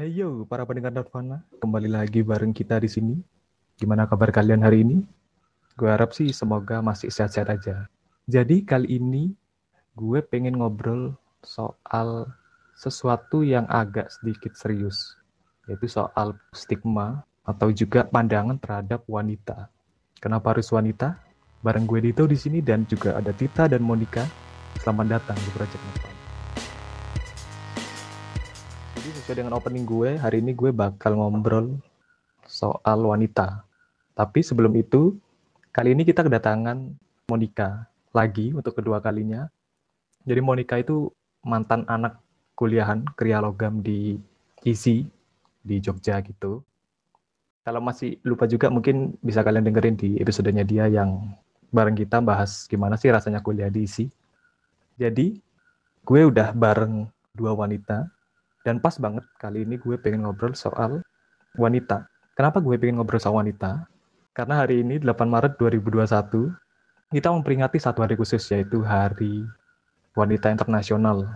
Hey yo, para pendengar Nirvana, kembali lagi bareng kita di sini. Gimana kabar kalian hari ini? Gue harap sih semoga masih sehat-sehat aja. Jadi kali ini gue pengen ngobrol soal sesuatu yang agak sedikit serius, yaitu soal stigma atau juga pandangan terhadap wanita. Kenapa harus wanita? Bareng gue Dito di sini dan juga ada Tita dan Monica. Selamat datang di Project Nirvana. Jadi sesuai dengan opening gue, hari ini gue bakal ngobrol soal wanita. Tapi sebelum itu, kali ini kita kedatangan Monica lagi untuk kedua kalinya. Jadi Monica itu mantan anak kuliahan kriya logam di ISI di Jogja gitu. Kalau masih lupa juga mungkin bisa kalian dengerin di episodenya dia yang bareng kita bahas gimana sih rasanya kuliah di ISI. Jadi gue udah bareng dua wanita dan pas banget kali ini gue pengen ngobrol soal wanita. Kenapa gue pengen ngobrol soal wanita? Karena hari ini 8 Maret 2021 kita memperingati satu hari khusus yaitu Hari Wanita Internasional.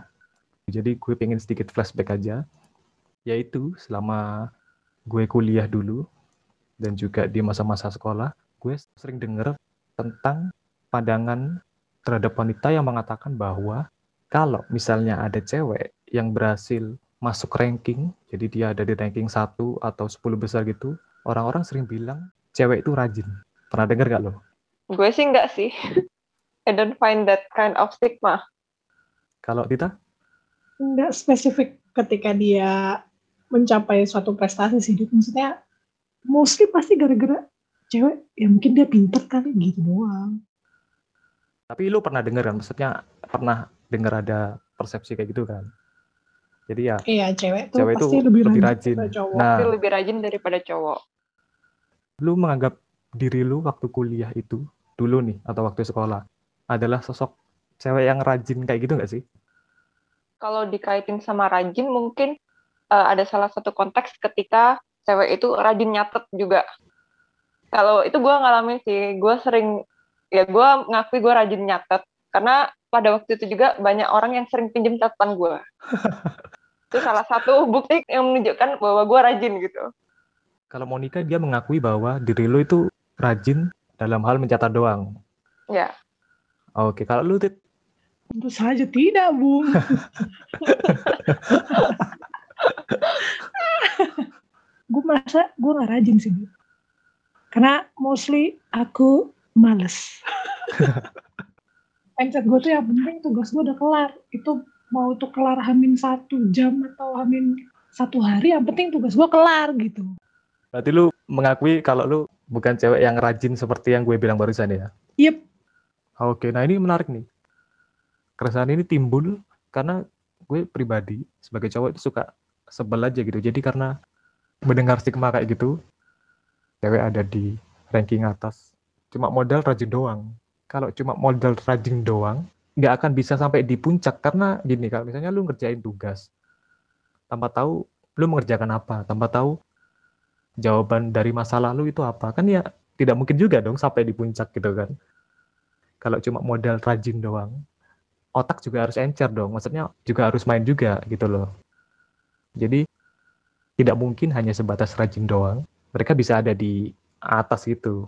Jadi gue pengen sedikit flashback aja, yaitu selama gue kuliah dulu dan juga di masa-masa sekolah, gue sering denger tentang pandangan terhadap wanita yang mengatakan bahwa kalau misalnya ada cewek yang berhasil masuk ranking, jadi dia ada di ranking 1 atau 10 besar gitu, orang-orang sering bilang cewek itu rajin. Pernah denger gak lo? Gue sih enggak sih. I don't find that kind of stigma. Kalau Tita? Enggak spesifik ketika dia mencapai suatu prestasi sih. Maksudnya mostly pasti gara-gara cewek, ya mungkin dia pinter kali gitu doang. Tapi lu pernah denger kan? Maksudnya pernah denger ada persepsi kayak gitu kan? Jadi ya Iya, cewek tuh cewek itu pasti lebih, lebih rajin rajin. cowok. Nah, lebih rajin daripada cowok. lu menganggap diri lu waktu kuliah itu dulu nih atau waktu sekolah adalah sosok cewek yang rajin kayak gitu nggak sih? Kalau dikaitin sama rajin, mungkin uh, ada salah satu konteks ketika cewek itu rajin nyatet juga. Kalau itu gue ngalamin sih, gue sering, ya gue ngakui gue rajin nyatet. Karena pada waktu itu juga banyak orang yang sering pinjem catatan gue. itu salah satu bukti yang menunjukkan bahwa gue rajin gitu. Kalau Monica dia mengakui bahwa diri lu itu rajin dalam hal mencatat doang. Ya, Oke, kalau lu Tit, Tentu saja tidak, Bung. gue merasa gue nggak rajin sih, Bu. Karena mostly aku males. Mindset gue tuh yang penting tugas gue udah kelar. Itu mau tuh kelar hamin satu jam atau hamin satu hari, yang penting tugas gue kelar gitu. berarti lu mengakui kalau lu bukan cewek yang rajin seperti yang gue bilang barusan ya? Yep, Oke, nah ini menarik nih. Keresahan ini timbul karena gue pribadi sebagai cowok itu suka sebel aja gitu. Jadi karena mendengar stigma kayak gitu, cewek ada di ranking atas. Cuma modal rajin doang. Kalau cuma modal rajin doang, nggak akan bisa sampai di puncak karena gini kalau misalnya lu ngerjain tugas, tanpa tahu lu mengerjakan apa, tanpa tahu jawaban dari masa lalu itu apa, kan ya tidak mungkin juga dong sampai di puncak gitu kan kalau cuma modal rajin doang, otak juga harus encer dong. Maksudnya juga harus main juga gitu loh. Jadi tidak mungkin hanya sebatas rajin doang. Mereka bisa ada di atas gitu.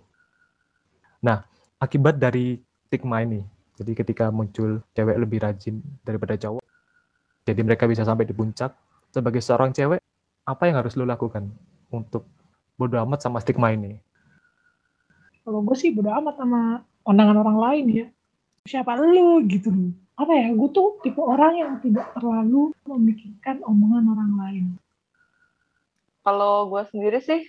Nah, akibat dari stigma ini, jadi ketika muncul cewek lebih rajin daripada cowok, jadi mereka bisa sampai di puncak. Sebagai seorang cewek, apa yang harus lo lakukan untuk bodo amat sama stigma ini? kalau gue sih bodo amat sama pandangan orang lain ya. Siapa lu gitu loh. Apa ya, gue tuh tipe orang yang tidak terlalu memikirkan omongan orang lain. kalau gue sendiri sih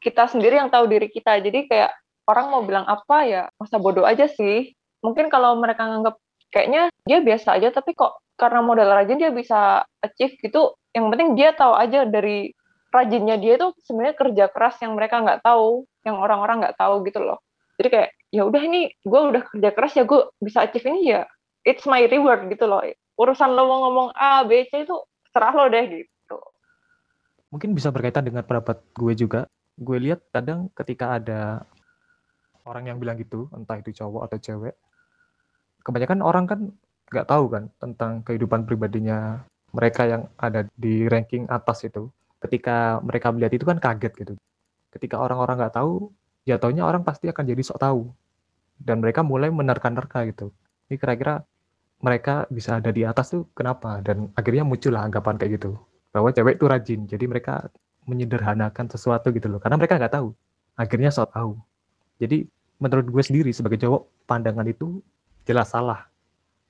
kita sendiri yang tahu diri kita jadi kayak orang mau bilang apa ya masa bodoh aja sih mungkin kalau mereka nganggap kayaknya dia biasa aja tapi kok karena modal rajin dia bisa achieve gitu. Yang penting dia tahu aja dari rajinnya dia itu sebenarnya kerja keras yang mereka nggak tahu yang orang-orang nggak tahu gitu loh. Jadi kayak ya udah ini gue udah kerja keras ya gue bisa achieve ini ya it's my reward gitu loh. Urusan lo mau ngomong A B C itu serah lo deh gitu. Mungkin bisa berkaitan dengan pendapat gue juga. Gue lihat kadang ketika ada orang yang bilang gitu, entah itu cowok atau cewek, kebanyakan orang kan nggak tahu kan tentang kehidupan pribadinya mereka yang ada di ranking atas itu, ketika mereka melihat itu kan kaget gitu. Ketika orang-orang nggak tahu, ya taunya orang pasti akan jadi sok tahu. Dan mereka mulai menerka-nerka gitu. Ini kira-kira mereka bisa ada di atas tuh kenapa? Dan akhirnya muncullah anggapan kayak gitu. Bahwa cewek itu rajin. Jadi mereka menyederhanakan sesuatu gitu loh. Karena mereka nggak tahu. Akhirnya sok tahu. Jadi menurut gue sendiri sebagai cowok, pandangan itu jelas salah.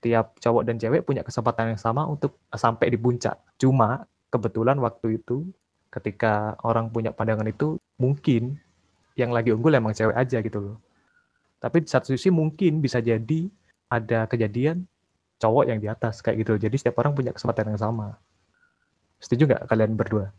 Tiap cowok dan cewek punya kesempatan yang sama untuk sampai di puncak. Cuma kebetulan waktu itu ketika orang punya pandangan itu mungkin yang lagi unggul emang cewek aja gitu loh. Tapi di satu sisi mungkin bisa jadi ada kejadian cowok yang di atas kayak gitu. Jadi setiap orang punya kesempatan yang sama. Setuju nggak kalian berdua?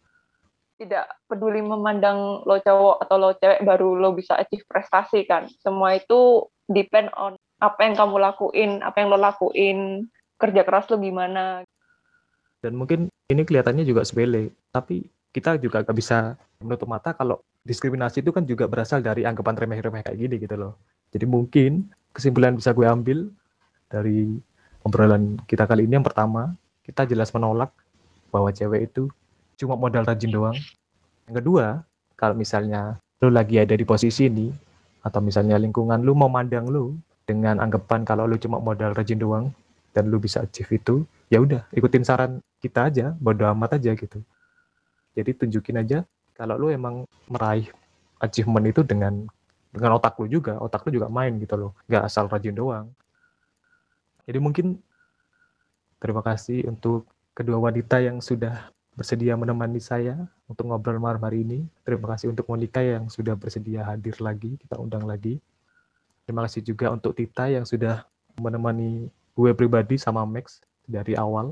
Tidak peduli memandang lo cowok atau lo cewek baru lo bisa achieve prestasi kan. Semua itu depend on apa yang kamu lakuin, apa yang lo lakuin, kerja keras lo gimana. Dan mungkin ini kelihatannya juga sepele, tapi kita juga gak bisa menutup mata kalau diskriminasi itu kan juga berasal dari anggapan remeh-remeh kayak gini gitu loh. Jadi mungkin kesimpulan bisa gue ambil dari obrolan kita kali ini yang pertama, kita jelas menolak bahwa cewek itu cuma modal rajin doang. Yang kedua, kalau misalnya lu lagi ada di posisi ini, atau misalnya lingkungan lu mau mandang lu dengan anggapan kalau lu cuma modal rajin doang, dan lu bisa achieve itu, ya udah ikutin saran kita aja, bodo amat aja gitu. Jadi tunjukin aja kalau lu emang meraih achievement itu dengan dengan otak lu juga, otak lu juga main gitu loh, nggak asal rajin doang. Jadi mungkin terima kasih untuk kedua wanita yang sudah bersedia menemani saya untuk ngobrol malam hari ini. Terima kasih untuk Monica yang sudah bersedia hadir lagi, kita undang lagi. Terima kasih juga untuk Tita yang sudah menemani gue pribadi sama Max dari awal.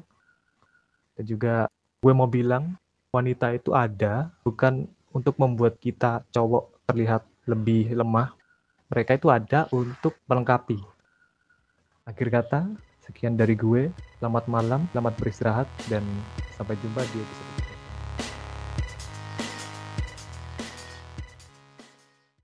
Dan juga gue mau bilang wanita itu ada bukan untuk membuat kita cowok terlihat lebih lemah. Mereka itu ada untuk melengkapi. Akhir kata, sekian dari gue. Selamat malam, selamat beristirahat, dan sampai jumpa di episode